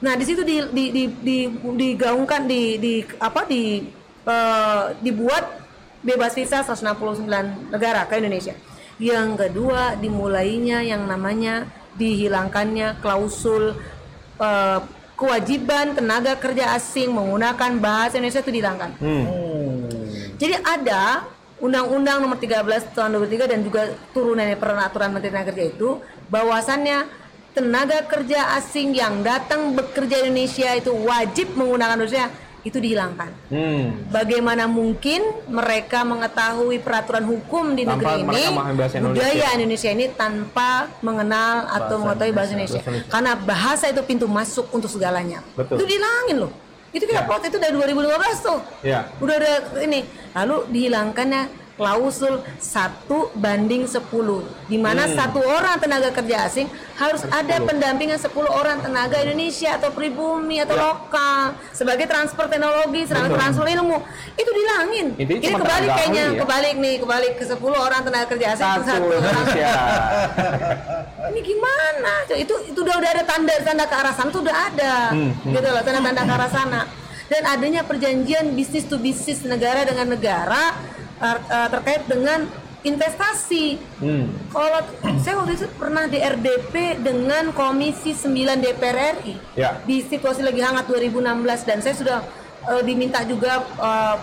Nah, di situ di, di, di, di, digaungkan di, di apa di eh, dibuat bebas visa 169 negara ke Indonesia. Yang kedua, dimulainya yang namanya dihilangkannya klausul eh, kewajiban tenaga kerja asing menggunakan bahasa Indonesia itu dihilangkan. Hmm. Jadi ada Undang-Undang Nomor 13 Tahun 2003 dan juga turunannya peraturan Menteri Tenaga Kerja itu bahwasannya tenaga kerja asing yang datang bekerja di Indonesia itu wajib menggunakan Indonesia itu dihilangkan. Hmm. Bagaimana mungkin mereka mengetahui peraturan hukum di Tanpa negeri ini, bahasa Indonesia. budaya Indonesia ini tanpa mengenal atau mengetahui bahasa Indonesia. Karena bahasa itu pintu masuk untuk segalanya. Betul. Itu dihilangin loh. Itu kita Ya. protes itu dari 2015 tuh Ya. udah ada ini lalu dihilangkannya klausul satu banding 10 di mana Hmm. satu orang tenaga kerja asing harus ada pendampingan 10 orang tenaga Indonesia atau pribumi atau Ya. lokal sebagai transfer teknologi sebagai transfer ilmu itu dihilangin Intinya jadi cuma kebalik kayaknya ya? kebalik nih kebalik ke 10 orang tenaga kerja asing Satu satu orang Indonesia. ini gimana itu itu udah udah ada tanda tanda ke arah sana tuh udah ada Hmm, hmm. gitu loh tanda tanda ke arah sana dan adanya perjanjian bisnis to bisnis negara dengan negara uh, uh, terkait dengan investasi Hmm. kalau saya waktu itu pernah di RDP dengan Komisi 9 DPR RI Ya. di situasi lagi hangat 2016 dan saya sudah uh, diminta juga uh,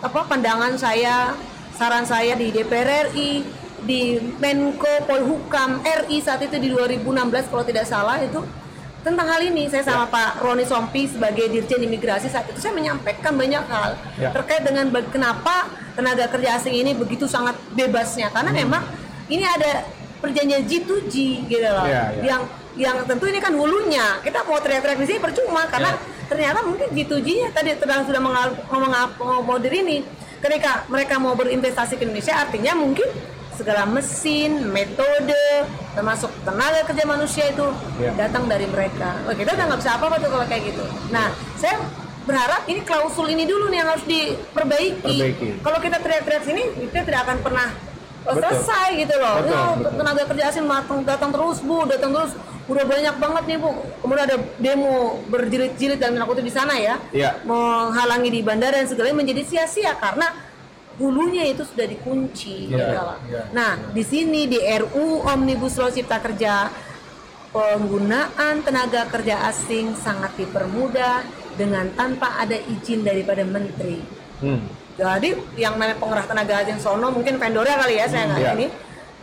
apa pandangan saya, saran saya di DPR RI, di Menko Polhukam RI saat itu di 2016 kalau tidak salah itu tentang hal ini saya sama Pak Roni Sompi sebagai Dirjen Imigrasi saat itu saya menyampaikan banyak hal Ya. terkait dengan kenapa tenaga kerja asing ini begitu sangat bebasnya. Karena memang ini ada perjanjian G2G gitu loh Ya, ya. yang yang tentu ini kan hulunya. Kita mau teriak-teriak di sini percuma karena ternyata mungkin G2G-nya tadi sedang sudah mengal- mengakomodir ini. Ketika mereka mau berinvestasi ke Indonesia artinya mungkin segala mesin, metode, termasuk tenaga kerja manusia itu Ya. datang dari mereka. Oh, kita udah nggak bisa apa-apa tuh kalau kayak gitu. Nah, saya berharap ini klausul ini dulu nih yang harus diperbaiki. Perbaiki. Kalau kita teriak-teriak sini, kita tidak akan pernah Betul. selesai gitu loh. Betul, Ya, betul. tenaga kerja asing datang, datang terus bu, datang terus. Udah banyak banget nih bu. Kemudian ada demo berjilid-jilid dan aku di sana ya, Iya. menghalangi di bandara dan segalanya menjadi sia-sia karena hulunya itu sudah dikunci. Iya, gitu loh. iya, Nah, di sini di RU Omnibus Law Cipta Kerja penggunaan tenaga kerja asing sangat dipermudah dengan tanpa ada izin daripada menteri. Hmm. Jadi yang namanya pengerah tenaga asing sono mungkin vendornya kali ya saya nggak Iya. ini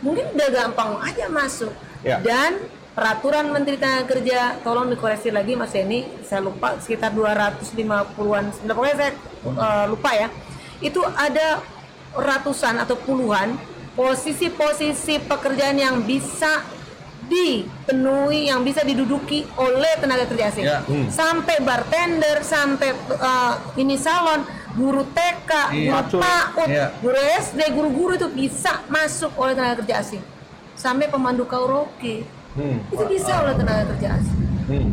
mungkin udah gampang aja masuk. Iya. Dan peraturan Menteri Tenaga Kerja tolong dikoreksi lagi Mas Denny saya lupa sekitar 250-an pokoknya saya eh, lupa ya itu ada ratusan atau puluhan posisi-posisi pekerjaan yang bisa dipenuhi yang bisa diduduki oleh tenaga kerja asing Ya. Hmm. sampai bartender sampai eh, ini salon guru TK Iya. guru PAUD Iya. guru SD guru-guru itu bisa masuk oleh tenaga kerja asing sampai pemandu karaoke Hmm. itu bisa oleh tenaga kerja asing Hmm.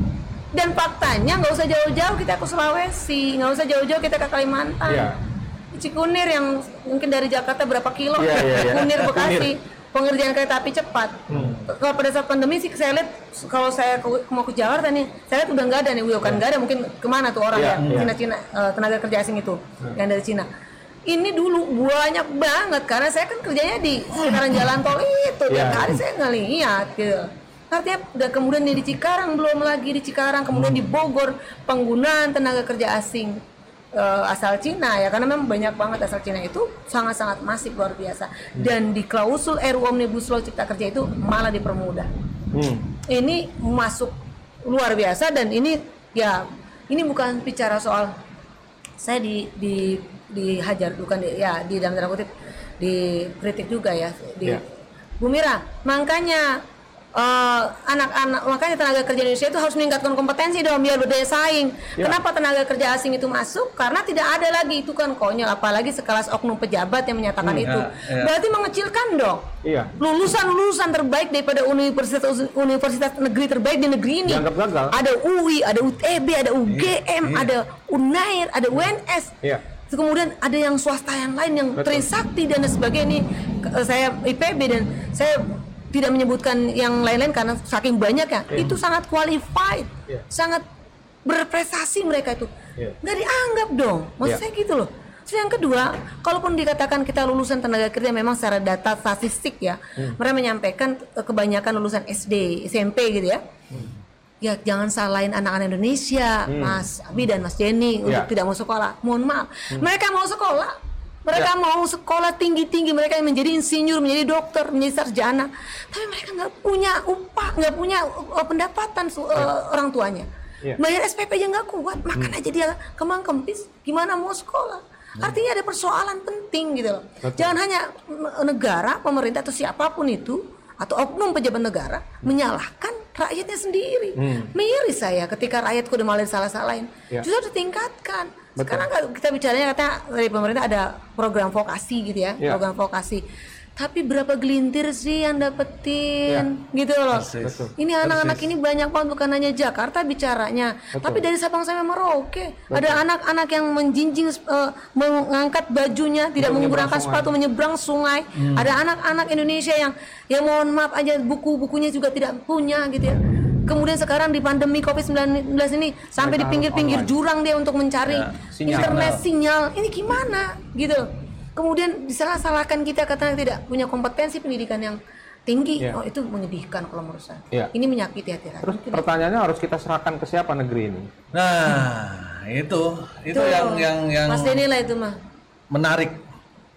dan faktanya nggak usah jauh-jauh kita ke Sulawesi nggak usah jauh-jauh kita ke Kalimantan Iya. Cikunir yang mungkin dari Jakarta berapa kilo Iya, iya, iya. Cikunir Bekasi Kunir. pengerjaan kereta api cepat Hmm. kalau pada saat pandemi sih saya lihat kalau saya ke- mau ke Jakarta nih saya lihat udah nggak ada nih bukan nggak ada mungkin ke mana tuh orang Iya, ya iya. Cina Cina eh, tenaga kerja asing itu yang dari Cina ini dulu banyak banget karena saya kan kerjanya di sekitaran jalan tol itu tiap Iya. hari saya ngelihat gitu artinya udah kemudian di Cikarang belum lagi di Cikarang kemudian di Bogor penggunaan tenaga kerja asing eh, asal Cina ya karena memang banyak banget asal Cina itu sangat-sangat masif luar biasa dan di klausul RUU Omnibus Law Cipta Kerja itu malah dipermudah Hmm. ini masuk luar biasa dan ini ya ini bukan bicara soal saya di di dihajar bukan di, ya di dalam tanda kutip dikritik juga ya di Ya. Bu Mira makanya eh, anak-anak makanya tenaga kerja Indonesia itu harus meningkatkan kompetensi dong biar berdaya saing. Ya. Kenapa tenaga kerja asing itu masuk? Karena tidak ada lagi itu kan konyol apalagi sekelas oknum pejabat yang menyatakan Hmm, itu. ya, ya. Berarti mengecilkan dong Iya. lulusan-lulusan terbaik daripada universitas universitas negeri terbaik di negeri ini. Dianggap gagal. Ada UI, ada UTB, ada UGM, Iya. ada Unair, ada UNS. Iya. Terus Kemudian ada yang swasta yang lain yang Betul. Trisakti dan sebagainya. Ini ke- saya IPB dan saya tidak menyebutkan yang lain-lain karena saking banyaknya itu sangat qualified Iya. sangat berprestasi mereka itu Iya. nggak dianggap dong maksud Iya. saya gitu loh Terus yang kedua kalaupun dikatakan kita lulusan tenaga kerja memang secara data statistik ya Hmm. mereka menyampaikan kebanyakan lulusan SD SMP gitu ya ya jangan salahin anak-anak Indonesia, Mas Abi dan Mas Jenny untuk Hmm. Ya. tidak mau sekolah. Mohon maaf, mereka mau sekolah, mereka Ya. mau sekolah tinggi-tinggi, mereka yang menjadi insinyur, menjadi dokter, menjadi sarjana, tapi mereka nggak punya upah, nggak punya uh, pendapatan uh, orang tuanya. Ya. Bayar SPP aja nggak kuat, makan aja dia kemang kempis, gimana mau sekolah? Artinya ada persoalan penting gitu loh. Betul. Jangan hanya n- negara, pemerintah atau siapa pun itu atau oknum pejabat negara menyalahkan rakyatnya sendiri. Miris saya ketika rakyatku udah malah salah-salahin. Ya. Justru ditingkatkan. Sekarang nggak- kita bicaranya katanya dari pemerintah ada program vokasi gitu ya, Ya. program vokasi. Tapi berapa gelintir sih yang dapetin gitu loh. Betul. Ini anak-anak ini banyak banget bukan hanya Jakarta bicaranya, tapi dari Sabang sampai Merauke ada anak-anak yang menjinjing eh, mengangkat bajunya tidak menyeberang menggunakan sungai. sepatu menyeberang sungai. Ada anak-anak Indonesia yang yang mohon maaf aja buku-bukunya juga tidak punya gitu ya. Kemudian sekarang di pandemi Covid-19 ini sampai di pinggir-pinggir jurang dia untuk mencari Ya, sinyal. internet sinyal. Ini gimana gitu. Kemudian disalah-salahkan kita karena tidak punya kompetensi pendidikan yang tinggi. Ya. Oh, itu menyedihkan kalau menurut saya. Ya. Ini menyakiti hati rakyat. Terus pertanyaannya harus kita serahkan ke siapa negeri ini? Nah, itu itu Tuh, yang yang yang Mas Denny lah itu mah. menarik.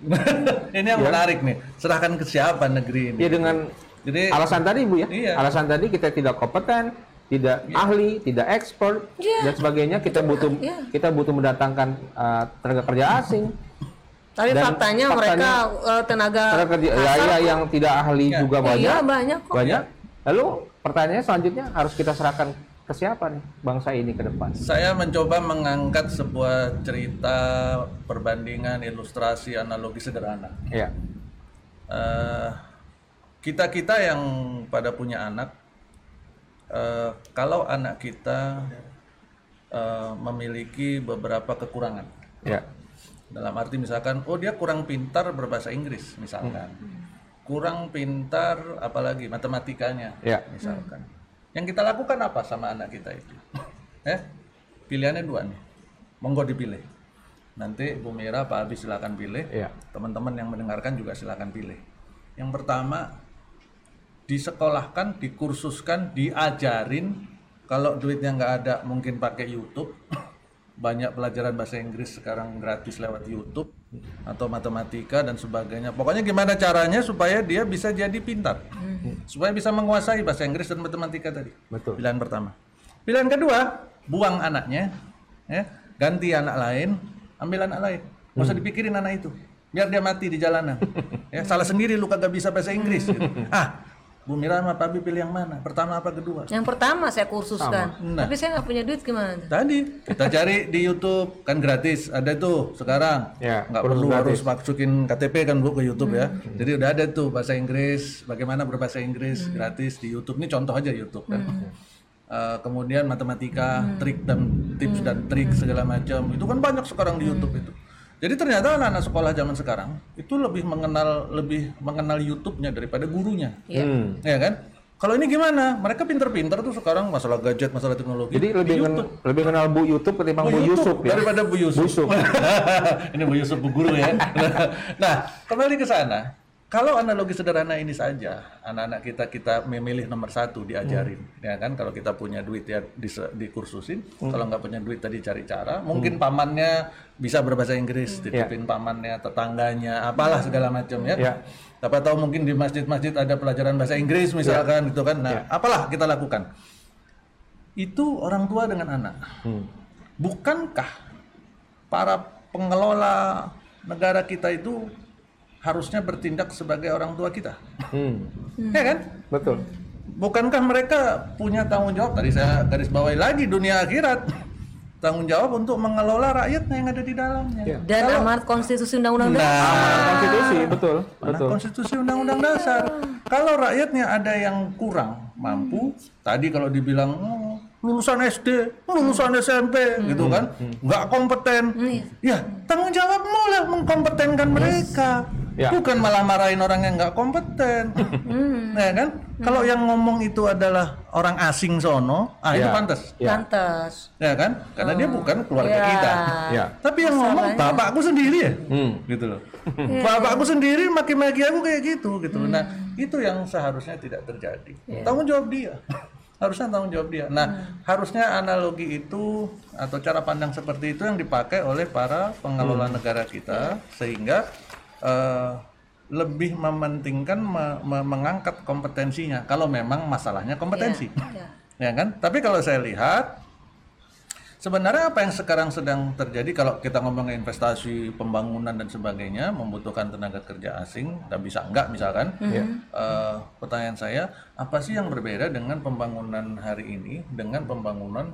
ini yang Ya. menarik nih. Serahkan ke siapa negeri ini? Ya dengan Jadi alasan tadi Bu ya. Iya. Alasan tadi kita tidak kompeten, tidak ahli, tidak expert Iya. dan sebagainya. Kita butuh Iya. kita butuh mendatangkan uh, tenaga kerja asing. Tapi Dan faktanya, faktanya- mereka eh, tenaga Tenaga kerja ya, asal ya yang tidak ahli Iya. juga banyak. Iya, banyak kok. Banyak. Lalu pertanyaannya selanjutnya harus kita serahkan ke siapa nih bangsa ini ke depan? saya mencoba mengangkat sebuah cerita perbandingan ilustrasi analogi sederhana. Ya. Kita kita yang pada punya anak, eh, kalau anak kita eh, memiliki beberapa kekurangan, Ya. dalam arti misalkan, oh dia kurang pintar berbahasa Inggris, misalkan, kurang pintar apalagi matematikanya, Ya. misalkan. Yang kita lakukan apa sama anak kita itu? Eh, pilihannya dua nih, monggo dipilih. Nanti Bu Mira, Pak Abi silakan pilih. Ya. Teman-teman yang mendengarkan juga silakan pilih. Yang pertama, disekolahkan, dikursuskan, diajarin. Kalau duitnya nggak ada, mungkin pakai YouTube. Banyak pelajaran bahasa Inggris sekarang gratis lewat YouTube atau matematika dan sebagainya. Pokoknya gimana caranya supaya dia bisa jadi pintar, supaya bisa menguasai bahasa Inggris dan matematika tadi. Betul. Pilihan pertama. Pilihan kedua, buang anaknya, ya, ganti anak lain, ambil anak lain. Nggak usah dipikirin anak itu, biar dia mati di jalanan. ya, salah sendiri lu kagak bisa bahasa Inggris. gitu. Ah, Bu Mira sama Pak Abi pilih yang mana? Pertama apa kedua? Yang pertama saya kursuskan. Nah. Tapi saya nggak punya duit gimana? tuh? Tadi kita cari di YouTube kan gratis, ada tuh sekarang. Ya, nggak perlu gratis. harus masukin KTP kan bu ke YouTube ya. Jadi udah ada tuh bahasa Inggris, bagaimana berbahasa Inggris gratis di YouTube. Ini contoh aja YouTube kan. Eh, kemudian matematika, trik dan tips dan trik segala macam itu kan banyak sekarang di YouTube itu. Jadi ternyata anak-anak sekolah zaman sekarang itu lebih mengenal lebih mengenal YouTube-nya daripada gurunya. Iya. Hmm. Ya kan? Kalau ini gimana? Mereka pinter-pinter tuh sekarang masalah gadget, masalah teknologi. Jadi di lebih men- YouTube. lebih kenal Bu YouTube ketimbang Bu, Yusuf ya. daripada Bu Yusuf. Yusuf. ini Bu Yusuf Bu Guru ya. nah, kembali ke sana. Kalau analogi sederhana ini saja, anak-anak kita kita memilih nomor satu diajarin, Hmm. ya kan? Kalau kita punya duit ya dikursusin, Hmm. kalau nggak punya duit tadi cari cara. Mungkin pamannya bisa berbahasa Inggris, Ya. dititipin pamannya, tetangganya, apalah segala macam ya. Ya. Siapa tahu mungkin di masjid-masjid ada pelajaran bahasa Inggris misalkan gitu kan. Nah, Ya. apalah kita lakukan? Itu orang tua dengan anak. Hmm. Bukankah para pengelola negara kita itu harusnya bertindak sebagai orang tua kita? Hmm. Ya kan? Betul. Bukankah mereka punya tanggung jawab? Tadi saya garis bawahi lagi dunia akhirat. Tanggung jawab untuk mengelola rakyatnya yang ada di dalamnya. Ya. Dan amanat konstitusi undang-undang dasar. Nah, Amanat konstitusi, betul. Betul. konstitusi undang-undang dasar. Kalau rakyatnya ada yang kurang mampu, tadi kalau dibilang "Oh, lulusan SD, lulusan SMP, gitu kan, nggak kompeten, ya tanggung jawabmu lah mengkompetenkan mereka. Ya. bukan malah marahin orang yang nggak kompeten. ya kan? Kalau yang ngomong itu adalah orang asing sono, ah itu Ya. pantas. Ya. Pantes. Ya kan? Karena dia bukan keluarga Ya. kita. Ya. Tapi yang ngomong bapakku sendiri ya, Hmm. gitu loh. bapakku sendiri maki-maki aku kayak gitu, gitu. Nah itu yang seharusnya tidak terjadi. Tanggung jawab dia. harusnya tanggung jawab dia. Nah harusnya analogi itu atau cara pandang seperti itu yang dipakai oleh para pengelola negara kita sehingga eh, lebih mementingkan me- me- mengangkat kompetensinya. Kalau memang masalahnya kompetensi, Ya. ya kan? Tapi kalau saya lihat Sebenarnya apa yang sekarang sedang terjadi kalau kita ngomong investasi, pembangunan dan sebagainya membutuhkan tenaga kerja asing dan bisa enggak misalkan? Eh, pertanyaan saya, apa sih yang berbeda dengan pembangunan hari ini dengan pembangunan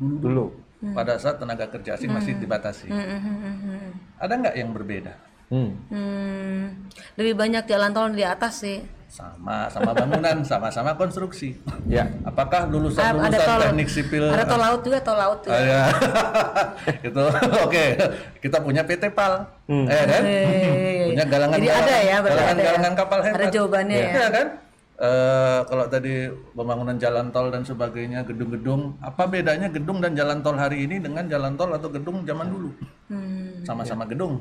Dulu. pada saat tenaga kerja asing masih dibatasi? Ada nggak yang berbeda? Hmm. Hmm, lebih banyak jalan tol di atas sih. Sama, sama bangunan, sama-sama konstruksi. Ya. Apakah Ah, lulusan-lulusan ada tol, teknik sipil ada tol laut juga, tol laut juga. Ah, ya. itu oke kita punya PT PAL Hmm. eh kan Iya, iya, iya. punya galangan Jadi ada ya, berarti galangan, ada ya. galangan kapal hebat Ada jawabannya ya. Iya kan Eh, kalau tadi pembangunan jalan tol dan sebagainya gedung-gedung apa bedanya gedung dan jalan tol hari ini dengan jalan tol atau gedung zaman dulu Hmm. sama-sama gedung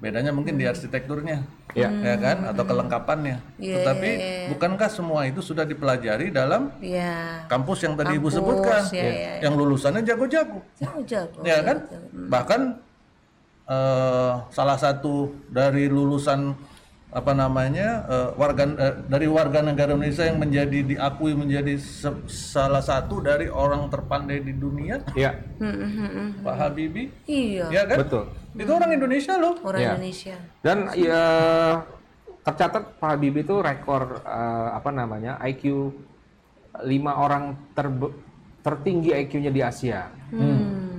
bedanya mungkin di arsitekturnya Ya. ya kan? Atau kelengkapannya. Iya, tetapi bukankah semua itu sudah dipelajari dalam Iya. kampus yang tadi ibu Kampus, sebutkan? ya, ya, yang lulusannya jago-jago. Jago-jago. ya kan? bahkan eh, salah satu dari lulusan apa namanya eh, warga eh, dari warga negara Indonesia yang menjadi diakui menjadi se- salah satu dari orang terpandai di dunia Ya. Hmm, hmm, hmm, hmm. Pak Habibie Iya, ya kan Betul. itu orang Indonesia loh orang Ya. Indonesia. Dan ya tercatat Pak Habibie itu rekor eh, apa namanya IQ lima orang terbe- tertinggi IQ-nya di Asia.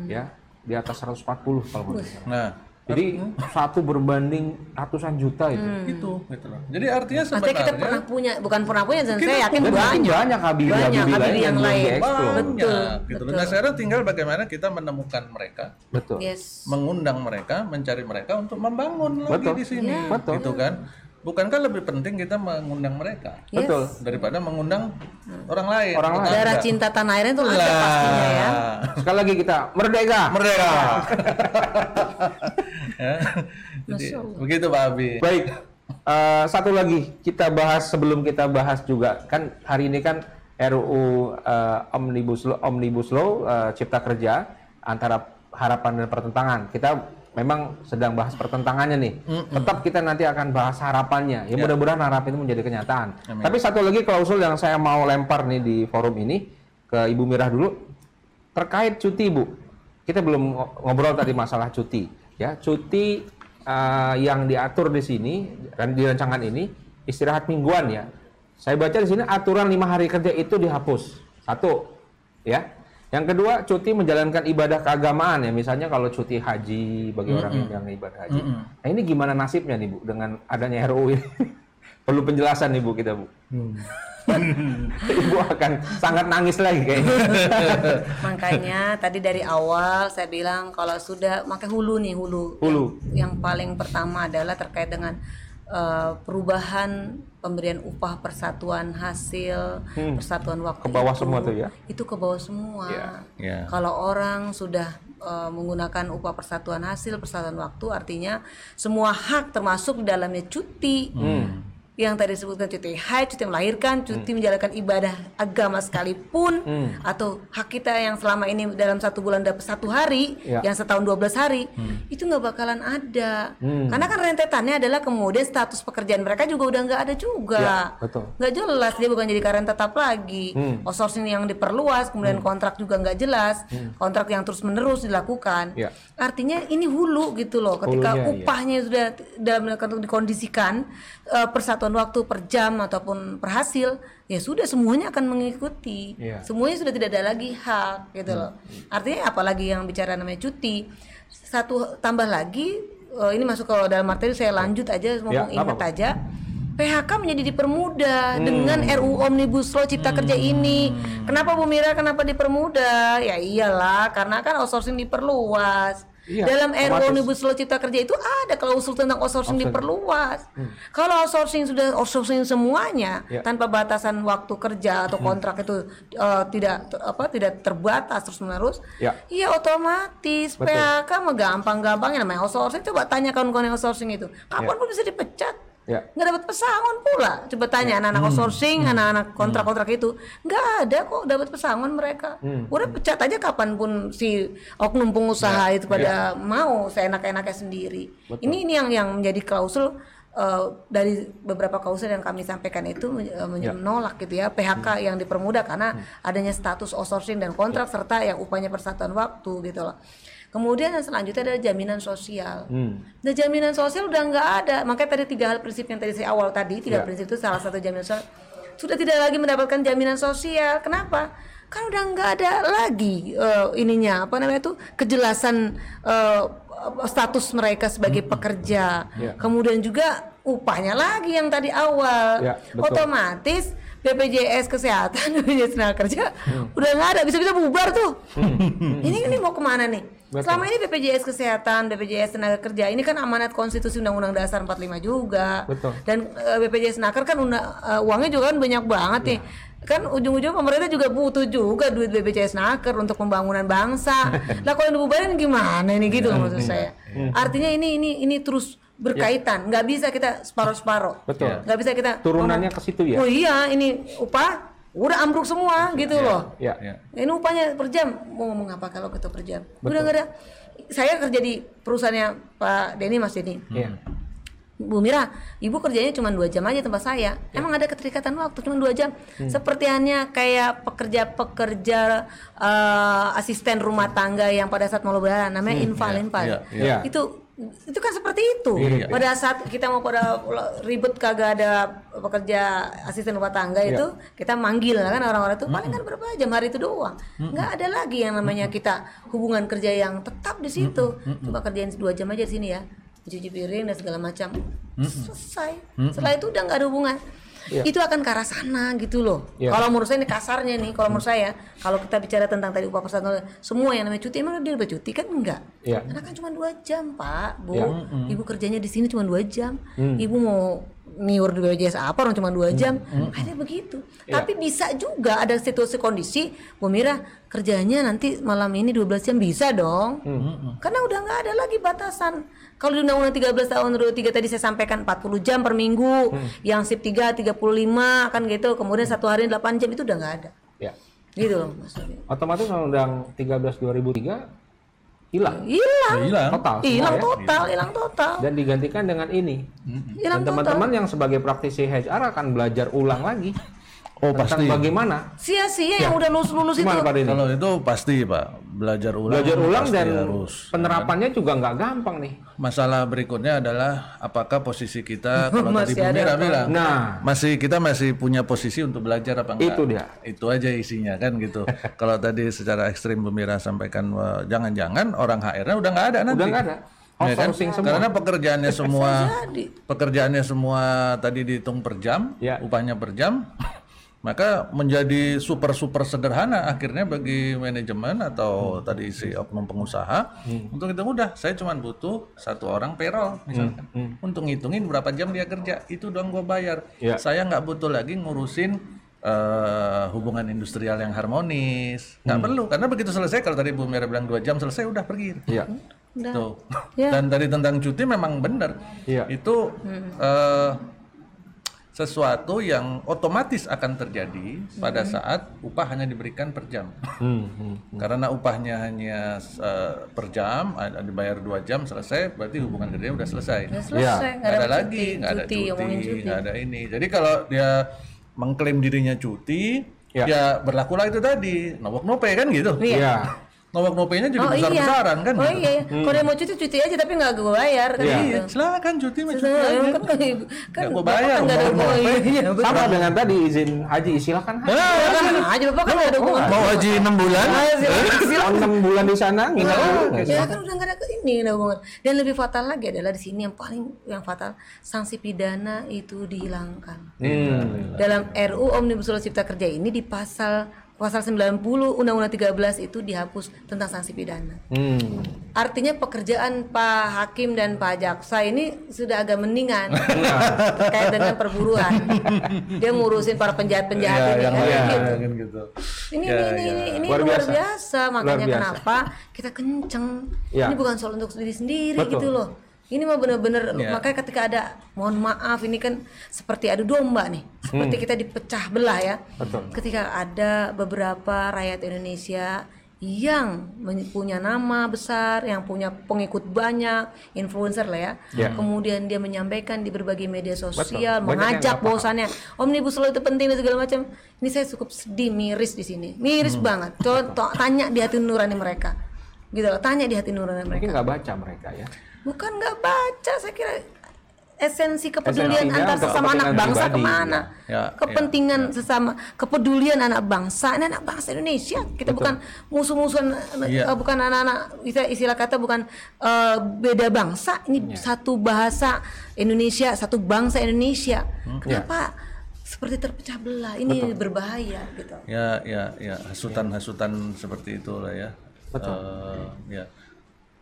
Ya, di atas 140 kalau nggak salah. nah Jadi satu berbanding ratusan juta itu. itu gitu loh jadi artinya Maksudnya kita sebenarnya pernah punya, bukan pernah punya, dan saya yakin Dan mungkin banyak. banyak Habibie Banyak Habibie Habibie lain yang yang lain. banyak gitu loh nah sekarang tinggal bagaimana kita menemukan mereka Betul. Yes. mengundang mereka, mencari mereka untuk membangun lagi Betul. di sini, Betul. gitu kan? Bukankah lebih penting kita mengundang mereka Yes. Betul. daripada mengundang orang lain? Orang lain. Kita Darah cinta tanah airnya itu ada Lah. pastinya ya. Sekali lagi kita merdeka. Merdeka. ya. Jadi, begitu Pak Abi. Baik. eh, satu lagi kita bahas sebelum kita bahas juga kan hari ini kan RUU eh, Omnibus Law, Omnibus Law eh, Cipta Kerja antara harapan dan pertentangan. Kita memang sedang bahas pertentangannya nih. Tetap kita nanti akan bahas harapannya. Ya, mudah-mudahan harapan itu menjadi kenyataan. Tapi satu lagi klausul yang saya mau lempar nih di forum ini ke Ibu Mirah dulu terkait cuti Bu. Kita belum ngo- ngobrol tadi masalah cuti ya. Cuti eh, yang diatur di sini dan di rancangan ini istirahat mingguan ya. Saya baca di sini aturan lima hari kerja itu dihapus. Satu ya. Yang kedua, cuti menjalankan ibadah keagamaan ya. Misalnya kalau cuti haji bagi orang yang ibadah haji. Nah, ini gimana nasibnya nih Bu dengan adanya RUU ini? Perlu penjelasan nih Bu kita Bu. Ibu akan sangat nangis lagi kayaknya. Makanya tadi dari awal saya bilang kalau sudah pakai hulu nih hulu. Hulu. Yang, yang paling pertama adalah terkait dengan eh, perubahan pemberian upah persatuan hasil, persatuan waktu. Hmm. Ke bawah itu. semua tuh ya? Itu ke bawah semua. Ya. Ya. Kalau orang sudah eh, menggunakan upah persatuan hasil, persatuan waktu, artinya semua hak termasuk di dalamnya cuti. Hmm. Yang tadi disebutkan cuti haid, cuti melahirkan, cuti menjalankan ibadah agama sekalipun, Hmm. atau hak kita yang selama ini dalam satu bulan dapat satu hari, Ya. yang setahun 12 hari, itu nggak bakalan ada. Hmm. Karena kan rentetannya adalah kemudian status pekerjaan mereka juga udah nggak ada juga Ya, betul. nggak jelas dia bukan jadi karyawan tetap lagi Hmm. outsourcing yang diperluas kemudian kontrak juga nggak jelas kontrak yang terus menerus dilakukan Ya. artinya ini hulu gitu loh ketika Hulunya, iya. upahnya sudah dalam dikondisikan eh, persatuan waktu per jam ataupun per hasil ya sudah semuanya akan mengikuti Iya. semuanya sudah tidak ada lagi hak gitu loh artinya apalagi yang bicara namanya cuti satu tambah lagi eh, ini masuk ke dalam materi saya lanjut aja mau Ya, nggak ingat aja PHK menjadi dipermudah Hmm. dengan RUU Omnibus Law Cipta Kerja ini. Kenapa Bu Mira kenapa dipermudah? Ya iyalah, karena kan outsourcing diperluas. Iya, Dalam RUU. Omnibus Law Cipta Kerja itu ada klausul tentang outsourcing diperluas. Kalau outsourcing sudah outsourcing semuanya Hmm. Ya. tanpa batasan waktu kerja atau kontrak itu eh, tidak apa tidak terbatas terus menerus, Ya. iya otomatis Betul. PHK mah gampang-gampangnya namanya outsourcing. Coba tanya kawan-kawan yang outsourcing itu, kapan pun bisa dipecat. Ya. Nggak dapat pesangon pula. Coba tanya anak-anak outsourcing, anak-anak kontrak-kontrak itu, nggak ada kok dapat pesangon mereka. Udah pecat aja kapan pun si oknum pengusaha itu pada mau seenak-enaknya sendiri. Ini ini yang yang menjadi klausul eh, dari beberapa klausul yang kami sampaikan itu men- eh, men- menolak gitu ya. PHK yang dipermudah karena adanya status outsourcing dan kontrak serta yang upahnya persatuan waktu gitu loh. Kemudian yang selanjutnya adalah jaminan sosial. Nah jaminan sosial udah nggak ada. Makanya tadi tiga hal prinsip yang tadi saya awal tadi tiga Ya. prinsip itu salah satu jaminan sosial sudah tidak lagi mendapatkan jaminan sosial. Kenapa? Kan udah nggak ada lagi eh, ininya apa namanya itu kejelasan eh, status mereka sebagai pekerja. Ya. Kemudian juga upahnya lagi yang tadi awal. Ya, betul. Otomatis BPJS kesehatan, BPJS tenaga kerja udah nggak ada bisa-bisa bubar tuh. Ini ini mau ke mana nih? Betul. Selama ini BPJS kesehatan, BPJS tenaga kerja ini kan amanat konstitusi Undang-Undang Dasar 45 juga. Betul. Dan eh, BPJS Naker kan eh, uangnya juga kan banyak banget nih. Kan ujung-ujung pemerintah juga butuh juga duit BPJS Naker untuk pembangunan bangsa. lah kalau dibubarin gimana ini gitu loh maksud saya. Artinya ini ini ini terus berkaitan, nggak bisa kita separuh-separuh. Betul. Nggak bisa kita Turunannya ke situ ya. Oh iya, ini upah udah ambruk semua gitu loh. Ya. Ya. Ini upahnya per jam. Mau ngomong apa kalau kita per jam? Udah nggak ada. Saya kerja di perusahaannya Pak Denny Mas Denny. Iya. Bu Mira, ibu kerjanya cuma dua jam aja tempat saya. Emang ada keterikatan waktu cuma dua jam. Seperti hanya kayak pekerja-pekerja eh, asisten rumah tangga yang pada saat mau lebaran namanya infal infal. iya, iya. Itu itu kan seperti itu. Iya. Pada saat kita mau pada ribut kagak ada pekerja asisten rumah tangga Iya. itu kita manggil. Kan orang-orang itu paling kan berapa jam hari itu doang. Nggak ada lagi yang namanya kita hubungan kerja yang tetap di situ. Coba kerjain dua jam aja di sini ya. Cuci piring dan segala macam. Selesai. Setelah itu udah nggak ada hubungan Iya. itu akan ke arah sana gitu loh Iya. kalau menurut saya ini kasarnya nih kalau menurut saya kalau kita bicara tentang tadi upah persatuan semua yang namanya cuti emang dia udah cuti kan enggak Iya. karena kan cuma dua jam pak bu Iya. ibu kerjanya di sini cuma dua jam ibu mau niur di BPJS apa orang cuma dua jam. ada begitu. Iya. tapi bisa juga ada situasi kondisi Bu Mira kerjanya nanti malam ini 12 jam bisa dong. Karena udah nggak ada lagi batasan. Kalau di Undang-Undang 13 tahun 2003 tadi saya sampaikan 40 jam per minggu. Yang sip 3 35 kan gitu. Kemudian satu hari 8 jam itu udah nggak ada. Ya. gitu loh maksudnya. Otomatis Undang 13 2003 hilang hilang Ya, hilang. total hilang ya. total hilang total dan digantikan dengan ini. hilang Dan total teman-teman yang sebagai praktisi HR akan belajar ulang lagi Oh tentang pasti. bagaimana sia-sia yang udah lulus-lulus itu gimana Pak Denny? Kalau itu pasti Pak belajar ulang. Belajar ulang dan harus. penerapannya juga nggak gampang nih. Masalah berikutnya adalah apakah posisi kita kalau tadi Masih Bu ada Mira apa? bilang Nah, masih kita masih punya posisi untuk belajar apa enggak? Itu dia. Itu aja isinya kan gitu. kalau tadi secara ekstrim Bu Mira sampaikan wah, jangan-jangan orang HR-nya udah nggak ada nanti. udah nggak ada. Ya kan? Semua. Karena pekerjaannya semua jadi pekerjaannya semua tadi dihitung per jam, Ya. upahnya per jam, maka menjadi super super sederhana akhirnya bagi manajemen atau Hmm. tadi si oknum pengusaha untuk itu mudah. Saya cuma butuh satu orang payroll misalkan untuk ngitungin berapa jam dia kerja itu doang gua bayar. Hmm. Ya. Saya nggak butuh lagi ngurusin eh, hubungan industrial yang harmonis, nggak Hmm. perlu karena begitu selesai kalau tadi Bu Mira bilang dua jam selesai udah pergi. Iya. udah Tuh. Ya. Dan tadi tentang cuti memang benar. Iya. Itu eh, sesuatu yang otomatis akan terjadi pada saat upah hanya diberikan per jam. Hmm, hmm. Karena upahnya hanya eh, per jam, ada dibayar dua jam selesai, berarti hubungan kerjanya udah selesai. udah selesai Nggak nggak ada, ada lagi, nggak ada cuti, cuti, ngomongin cuti. nggak ada ini. Jadi kalau dia mengklaim dirinya cuti, Ya. ya, berlakulah itu tadi, nowok nope kan gitu. Iya. Iya. Nowok nopenya jadi Oh iya. besar-besaran kan Oh gitu. iya. Kalau dia mau cuti cuti aja tapi nggak gue bayar kan Iya. gitu. Iya, silakan cuti mah cuti aja. kan kan Nggak gua bapak bayar, kan nggak ada oh, iya, iya. Sama dengan tadi izin haji silakan haji. Nah, aja bapak kan ada hubungan. Mau haji 6 bulan? Oh, 6 bulan di sana nggak? Ya kan udah nggak ada ke ini nggak hubungan. Dan lebih fatal lagi adalah di sini yang paling yang fatal sanksi pidana itu dihilangkan. Hmm. Dalam RU Omnibus Law Cipta Kerja ini di pasal pasal 90 Undang-Undang 13 itu dihapus tentang sanksi pidana. Hmm. Artinya pekerjaan Pak Hakim dan Pak Jaksa ini sudah agak mendingan terkait dengan perburuan. Dia ngurusin para penjahat-penjahat Ya, ini yang kan lain gitu. kan gitu. Ini Ya, ini, ya. ini ini Luar luar, biasa. biasa. makanya Luar biasa. kenapa kita kenceng. Ya. Ini bukan soal untuk diri sendiri Betul. gitu loh. Ini mah bener-bener Ya. makanya ketika ada mohon maaf ini kan seperti adu domba nih. Seperti kita dipecah belah ya. Hmm. Betul. Ketika ada beberapa rakyat Indonesia yang punya nama besar, yang punya pengikut banyak, influencer lah ya. Ya. Kemudian dia menyampaikan di berbagai media sosial, yang mengajak bahwasannya omnibus law itu penting dan segala macam. Ini saya cukup sedih, miris di sini, miris Hmm. banget. Coba to- tanya di hati nurani mereka, gitu loh. Tanya di hati nurani mereka. Mungkin nggak baca mereka ya. Bukan nggak baca, saya kira esensi kepedulian Esensinya antar sesama anak bangsa pribadi, ke mana? ya. Ya, Kepentingan sesama, kepedulian anak bangsa, ini anak bangsa Indonesia. Kita bukan musuh-musuhan, Iya. eh, bukan anak-anak istilah, istilah kata bukan eh, beda bangsa. Ini Iya. satu bahasa Indonesia, satu bangsa Indonesia. Hmm. Kenapa seperti terpecah belah? Ini berbahaya gitu. Ya, ya, ya, hasutan-hasutan seperti itu lah ya. Betul. Eh, ya,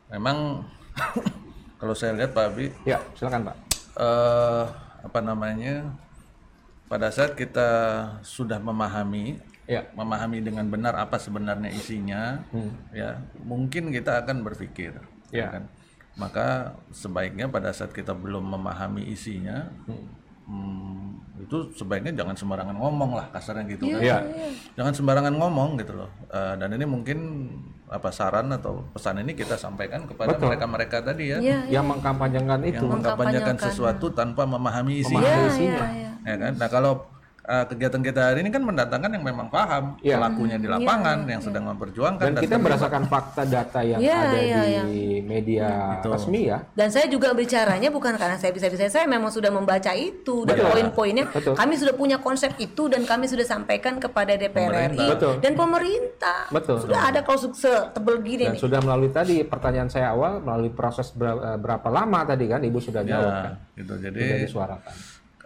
memang kalau saya lihat Pak Abi, Ya, silakan Pak. eh apa namanya, pada saat kita sudah memahami, Ya. memahami dengan benar apa sebenarnya isinya, ya, mungkin kita akan berpikir, Ya. kan? Maka sebaiknya pada saat kita belum memahami isinya, hmm, itu sebaiknya jangan sembarangan ngomong lah kasarnya gitu kan. Iya. Jangan sembarangan ngomong gitu loh. Eh, dan ini mungkin apa saran atau pesan ini kita sampaikan kepada mereka-mereka tadi ya, Iya, Yang mengkampanyekan itu. yang mengkampanyekan sesuatu tanpa memahami isinya. iya, isinya. iya, iya. Ya kan? Nah kalau uh, kegiatan kita hari ini kan mendatangkan yang memang paham Iya. pelakunya di lapangan yang sedang memperjuangkan Dan kita berdasarkan fakta data yang Iya, ada iya, di media resmi ya. Dan saya juga bicaranya bukan karena saya bisa-bisa, saya memang sudah membaca itu dan Betul. poin-poinnya. Betul. Kami sudah punya konsep itu dan kami sudah sampaikan kepada DPR RI Betul. dan pemerintah. Betul. Sudah ada klausul setebel gini Dan nih. sudah melalui tadi pertanyaan saya awal melalui proses ber- berapa lama tadi kan Ibu sudah jawab kan. Ya, gitu. Sudah Jadi disuarakan.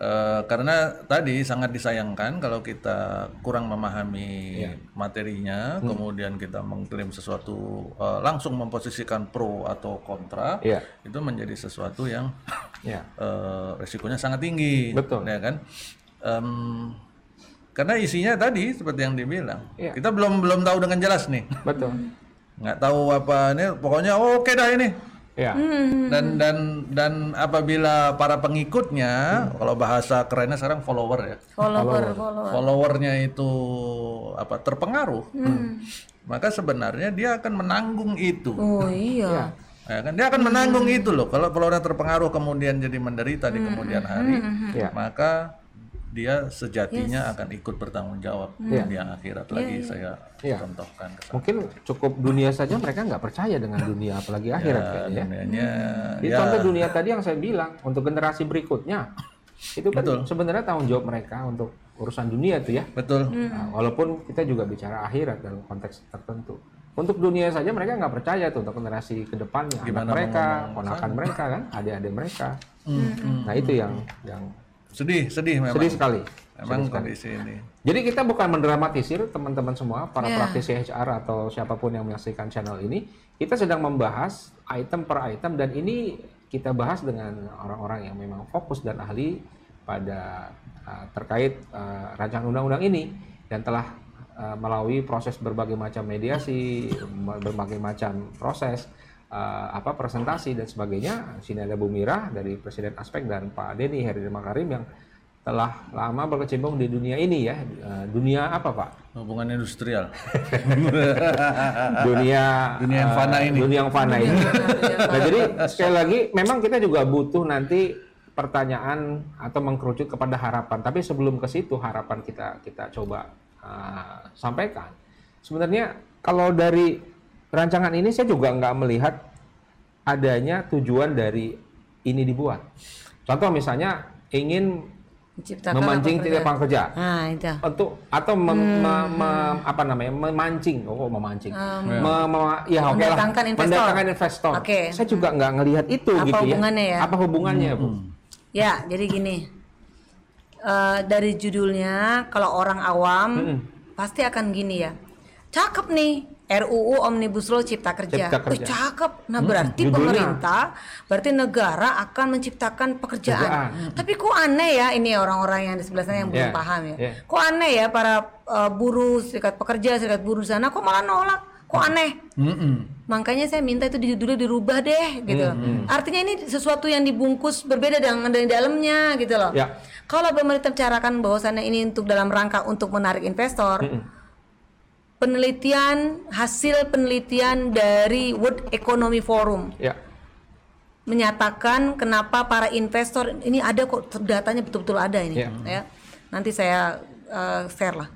Eh, karena tadi sangat disayangkan kalau kita kurang memahami Iya. materinya, Hmm. kemudian kita mengklaim sesuatu eh, langsung memposisikan pro atau kontra, Iya. itu menjadi sesuatu yang Ya. eh, resikonya sangat tinggi, Betul. ya kan? Em, karena isinya tadi seperti yang dibilang, Iya. kita belum belum tahu dengan jelas nih, Betul. nggak tahu apa ini, pokoknya oke dah ini. Ya. Hmm. Dan dan dan apabila para pengikutnya, kalau bahasa kerennya sekarang follower ya, Follower, follower. followernya itu apa terpengaruh, Hmm. maka sebenarnya dia akan menanggung itu. Oh iya. Ya kan dia akan menanggung itu loh. Kalau followernya terpengaruh kemudian jadi menderita Hmm, di kemudian hari, Ya. maka dia sejatinya akan ikut bertanggung jawab Iya. di akhirat lagi saya Iya. contohkan ke sana. Mungkin cukup dunia saja mereka nggak percaya dengan dunia apalagi akhirat kayaknya ya. Dunianya Di ya contoh dunia tadi yang saya bilang untuk generasi berikutnya itu kan sebenarnya tanggung jawab mereka untuk urusan dunia itu ya. betul. Nah, walaupun kita juga bicara akhirat dalam konteks tertentu. Untuk dunia saja mereka nggak percaya tuh untuk generasi ke depannya, anak Gimana mereka, ponakan mereka kan, adik-adik mereka. Hmm, Nah itu yang yang Sedih, sedih memang. sedih sekali. Memang kondisi ini. Jadi kita bukan mendramatisir teman-teman semua, para praktisi HR atau siapa pun yang menyaksikan channel ini, kita sedang membahas item per item dan ini kita bahas dengan orang-orang yang memang fokus dan ahli pada uh, terkait uh, rancangan undang-undang ini dan telah uh, melalui proses berbagai macam mediasi, berbagai macam proses uh, apa presentasi dan sebagainya. Sini ada Bu Mira dari Presiden Aspek dan Pak Denny Heri Makarim yang telah lama berkecimpung di dunia ini ya. Eh, dunia apa Pak? Hubungan industrial. Dunia Dunia yang eh, fana ini. Dunia yang fana ini. nah, jadi sekali lagi memang kita juga butuh nanti pertanyaan atau mengkerucut kepada harapan. Tapi sebelum ke situ harapan kita kita coba eh, sampaikan. Sebenarnya kalau dari rancangan ini saya juga nggak melihat adanya tujuan dari ini dibuat. Contoh misalnya ingin Menciptakan memancing tidak kerja. lapangan kerja Nah, itu. untuk atau mem- me- me- apa namanya memancing oh kok memancing Me- me- ya oke lah Mendatangkan investor. mendatangkan investor Oke. saya juga nggak ngelihat itu Apa gitu ya hubungannya ya? apa hubungannya bu Ya, jadi gini. Eh, dari judulnya kalau orang awam pasti akan gini ya. Cakep nih RUU Omnibus Law Cipta Kerja. Cipta Kerja. Wih, cakep. Nah, berarti judulnya. pemerintah, berarti negara akan menciptakan pekerjaan. Pekerjaan. Tapi kok aneh ya ini orang-orang yang di sebelah sana yang belum Yeah, paham ya. yeah. Kok aneh ya para uh, buruh, serikat pekerja, serikat buruh sana kok malah nolak? Kok aneh? Mm-mm. Makanya saya minta itu judulnya dirubah deh gitu. Artinya ini sesuatu yang dibungkus berbeda dengan dari dalamnya gitu loh. Ya. Kalau pemerintah bicarakan bahwasannya ini untuk dalam rangka untuk menarik investor, penelitian hasil penelitian dari World Economy Forum Ya. menyatakan kenapa para investor ini ada kok datanya betul-betul ada ini Ya. ya. Nanti saya uh, share lah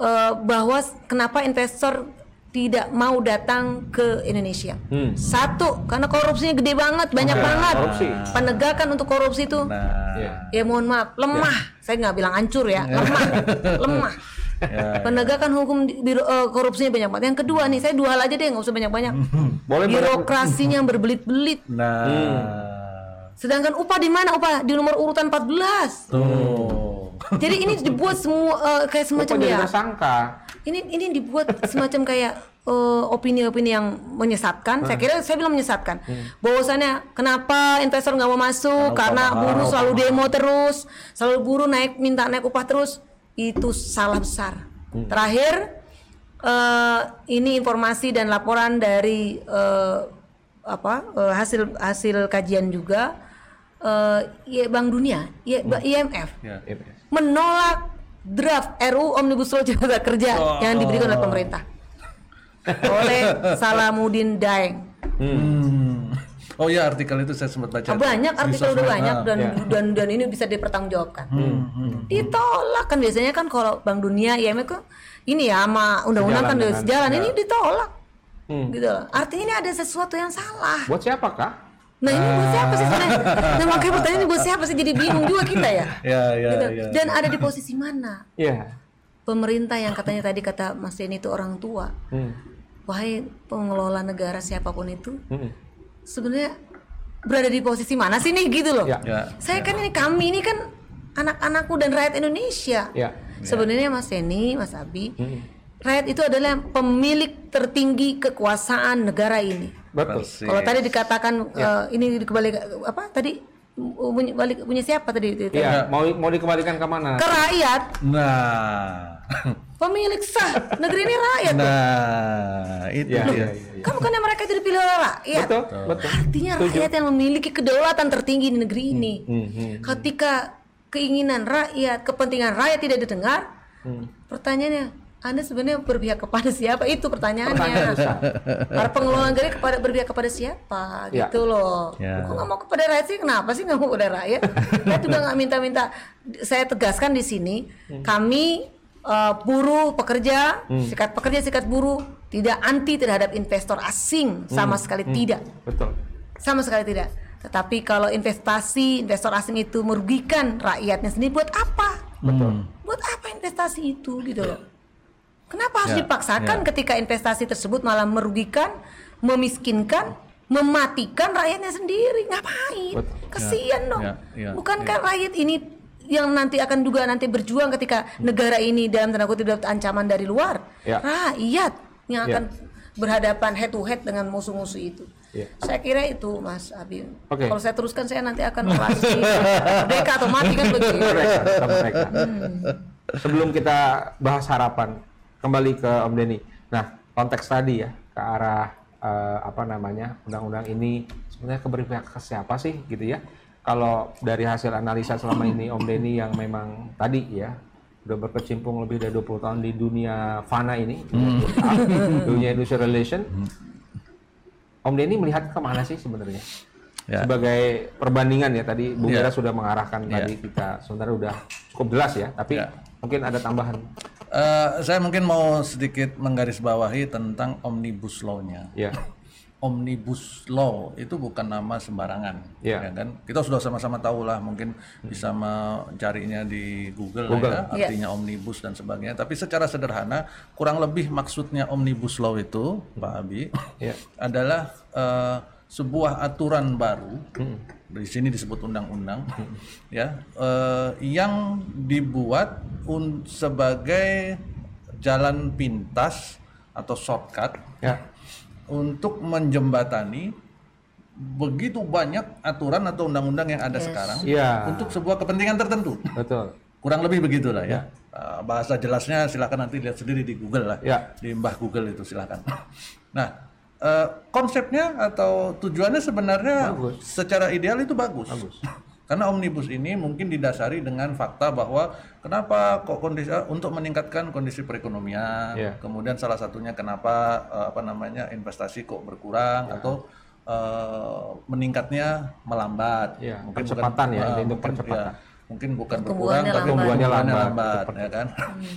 Eh, bahwa kenapa investor tidak mau datang ke Indonesia. Hmm. Satu, karena korupsinya gede banget, banyak Oke, banget. korupsi. Penegakan untuk korupsi itu Nah, Ya. ya mohon maaf, lemah. Saya nggak bilang hancur ya, lemah. lemah. Ya, Penegakan hukum di- biro, eh, korupsinya banyak banget. Yang kedua nih, saya dua hal aja deh, nggak usah banyak-banyak. Boleh banyak- Birokrasinya yang berbelit-belit. nah, Sedangkan upah di mana upah? Di nomor urutan 14. tuh. Jadi ini dibuat semua eh, kayak semacam ya. tersangka? Ini ini dibuat semacam kayak eh, opini-opini yang menyesatkan. Saya kira saya bilang menyesatkan. Bahwasannya kenapa investor nggak mau masuk karena buruh selalu demo terus, selalu buruh naik minta naik upah terus. Itu salah besar. Terakhir eh, ini informasi dan laporan dari eh, apa eh, hasil hasil kajian juga eh, ya Bank Dunia, ya, IMF Ya. menolak draft RUU Omnibus Law Cipta Kerja yang diberikan oleh pemerintah oleh Salamuddin Daeng. Hmm. Oh ya artikel itu saya sempat baca. Ah, banyak artikel udah banyak Ah. dan Ya. dan dan ini bisa dipertanggungjawabkan. Ditolak kan biasanya kan kalau Bank Dunia IMF kan ini ya sama undang-undang kan dengan- sejalan ini ditolak. Hmm. Gitu loh. Artinya ini ada sesuatu yang salah. Buat siapa kah? Nah ini buat siapa sih sebenarnya? Nah makanya pertanyaan buat siapa sih jadi bingung juga kita ya. Ya ya Gitu. ya. Dan ada di posisi mana? Iya. pemerintah yang katanya tadi kata Mas Denny itu orang tua, Hmm. wahai pengelola negara siapa pun itu, Hmm. Sebenarnya berada di posisi mana sih nih gitu loh? Ya. Ya. Saya kan ini kami ini kan anak-anakku dan rakyat Indonesia. Ya. Sebenarnya Mas Denny, Mas Abi, Hmm. rakyat itu adalah pemilik tertinggi kekuasaan negara ini. Betul. Kalau tadi dikatakan eh, ini dikembali apa tadi bunyi balik punya siapa tadi? tadi? Iya, mau mau dikembalikan ke mana? Ke rakyat, Nah. pemilik sah negeri ini rakyat. Nah, itu Iya, dia. iya, iya. Kan bukannya mereka itu dipilih oleh rakyat. Betul, betul. Artinya rakyat yang memiliki kedaulatan tertinggi di negeri ini. Hmm, hmm. Ketika keinginan rakyat, kepentingan rakyat tidak didengar, Hmm. pertanyaannya, Anda sebenarnya berpihak kepada siapa? Itu pertanyaannya. Para pengelola negara kepada berpihak kepada siapa? Ya. Gitu loh. Ya. Kok nggak mau kepada rakyat sih? Kenapa sih nggak mau kepada rakyat? Saya juga nggak minta-minta. Saya tegaskan di sini, Hmm. kami eh, buruh, pekerja, sikat pekerja, sikat buruh tidak anti terhadap investor asing sama Hmm. sekali tidak Betul. sama sekali tidak. Tetapi kalau investasi investor asing itu merugikan rakyatnya sendiri buat apa? Betul. Buat apa investasi itu gitu loh? Kenapa harus Ya, dipaksakan ya. ketika investasi tersebut malah merugikan, memiskinkan, mematikan rakyatnya sendiri? Ngapain? Ya, dong. ya, ya, Bukankah rakyat ini yang nanti akan juga nanti berjuang ketika negara ini dalam tanda kutip dapat ancaman dari luar? Ya. Rakyat yang Ya. akan berhadapan head to head dengan musuh-musuh itu. Ya. Saya kira itu Mas Abi. Oke. Kalau saya teruskan saya nanti akan orasi merdeka atau mati kan begitu. Mereka, mereka. Hmm. Sebelum kita bahas harapan, kembali ke Om Denny. Nah, konteks tadi ya ke arah eh, apa namanya undang-undang ini sebenarnya keberpihak ke siapa sih gitu ya? Kalau dari hasil analisa selama ini Om Denny yang memang tadi ya udah berkecimpung lebih dari 20 tahun di dunia fana ini, dunia industrial relation. Om Denny melihat ke mana sih sebenarnya? Ya. Sebagai perbandingan ya tadi Bung Ya. Era sudah mengarahkan Ya. tadi kita sebenarnya udah cukup jelas ya, tapi Ya. Mungkin ada tambahan. Eh, saya mungkin mau sedikit menggarisbawahi tentang omnibus law-nya. Ya, Omnibus law itu bukan nama sembarangan, Ya. ya kan? Kita sudah sama-sama tahu lah, mungkin bisa mencarinya di Google, lah Google. ya, artinya omnibus dan sebagainya. Tapi secara sederhana, kurang lebih maksudnya omnibus law itu, Pak Abi, ya, adalah eh, sebuah aturan baru di sini disebut undang-undang ya eh, yang dibuat un- sebagai jalan pintas atau shortcut Ya. untuk menjembatani begitu banyak aturan atau undang-undang yang ada sekarang Iya. untuk sebuah kepentingan tertentu. Betul. Kurang lebih begitulah ya. Uh, bahasa jelasnya silakan nanti lihat sendiri di Google lah. Ya. Di Mbah Google itu silakan. Nah, uh, konsepnya atau tujuannya sebenarnya Bagus. secara ideal itu bagus. Bagus. Karena omnibus ini mungkin didasari dengan fakta bahwa kenapa kok kondisi uh, untuk meningkatkan kondisi perekonomian, Ya. kemudian salah satunya kenapa uh, apa namanya investasi kok berkurang atau uh, meningkatnya melambat. Ya, bukan- percepatan ya, uh, mungkin, percepatan. ya, mungkin bukan Pertumbuhannya berkurang tapi lambat. pertumbuhannya Pertumbuhannya lambat, ya kan.